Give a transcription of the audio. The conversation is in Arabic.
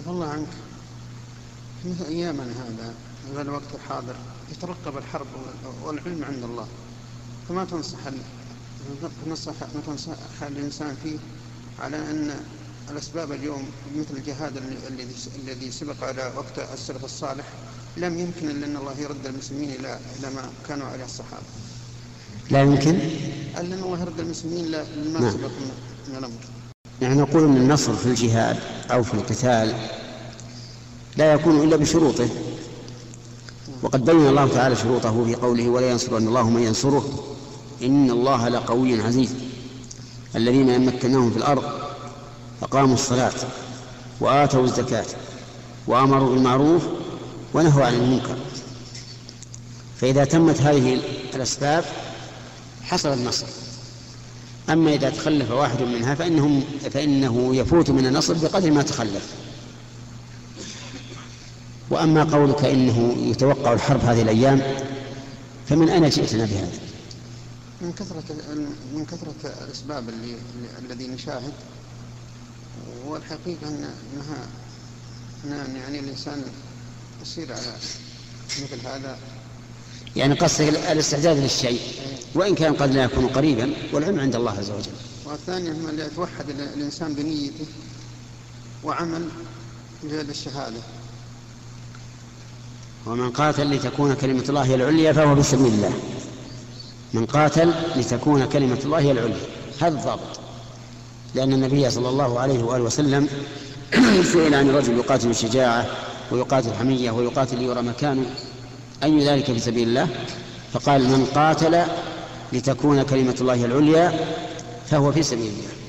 عفى الله عنك مثل أيامنا هذا هذا الوقت الحاضر يترقب الحرب والعلم عند الله فما تنصح تنصح ما تنصح الإنسان فيه على أن الأسباب اليوم مثل الجهاد الذي الذي سبق على وقت السلف الصالح لم يمكن إلا أن الله يرد المسلمين إلى إلى ما كانوا عليه الصحابة. لا يمكن؟ أن الله يرد المسلمين إلى ما نعم. سبق من الأمر. يعني نقول أن النصر في الجهاد أو في القتال لا يكون إلا بشروطه. وقد بين الله تعالى شروطه في قوله ولا ينصرن الله من ينصره. إن الله لقوي عزيز. الذين يمكنهم في الأرض أقاموا الصلاة وآتوا الزكاة وأمروا بالمعروف ونهوا عن المنكر. فإذا تمت هذه الأسباب حصل النصر. أما إذا تخلف واحد منها فإنهم فإنه يفوت من النصر بقدر ما تخلف. وأما قولك إنه يتوقع الحرب هذه الأيام فمن أين جئتنا بهذا؟ من كثرة من كثرة الأسباب اللي الذي نشاهد والحقيقة أن أنها يعني الإنسان يصير على مثل هذا. يعني قصد الاستعداد للشيء. وإن كان قد لا يكون قريبا والعلم عند الله عز وجل. والثانية اللي يتوحد الإنسان بنيته وعمل للشهادة ومن قاتل لتكون كلمة الله هي العليا فهو في سبيل الله. من قاتل لتكون كلمة الله هي العليا. هذا الضابط. لأن النبي صلى الله عليه وآله وسلم سئل عن رجل يقاتل شجاعة ويقاتل حمية ويقاتل ليرى مكانه أي ذلك في سبيل الله؟ فقال من قاتل لتكون كلمة الله العليا فهو في سبيل الله.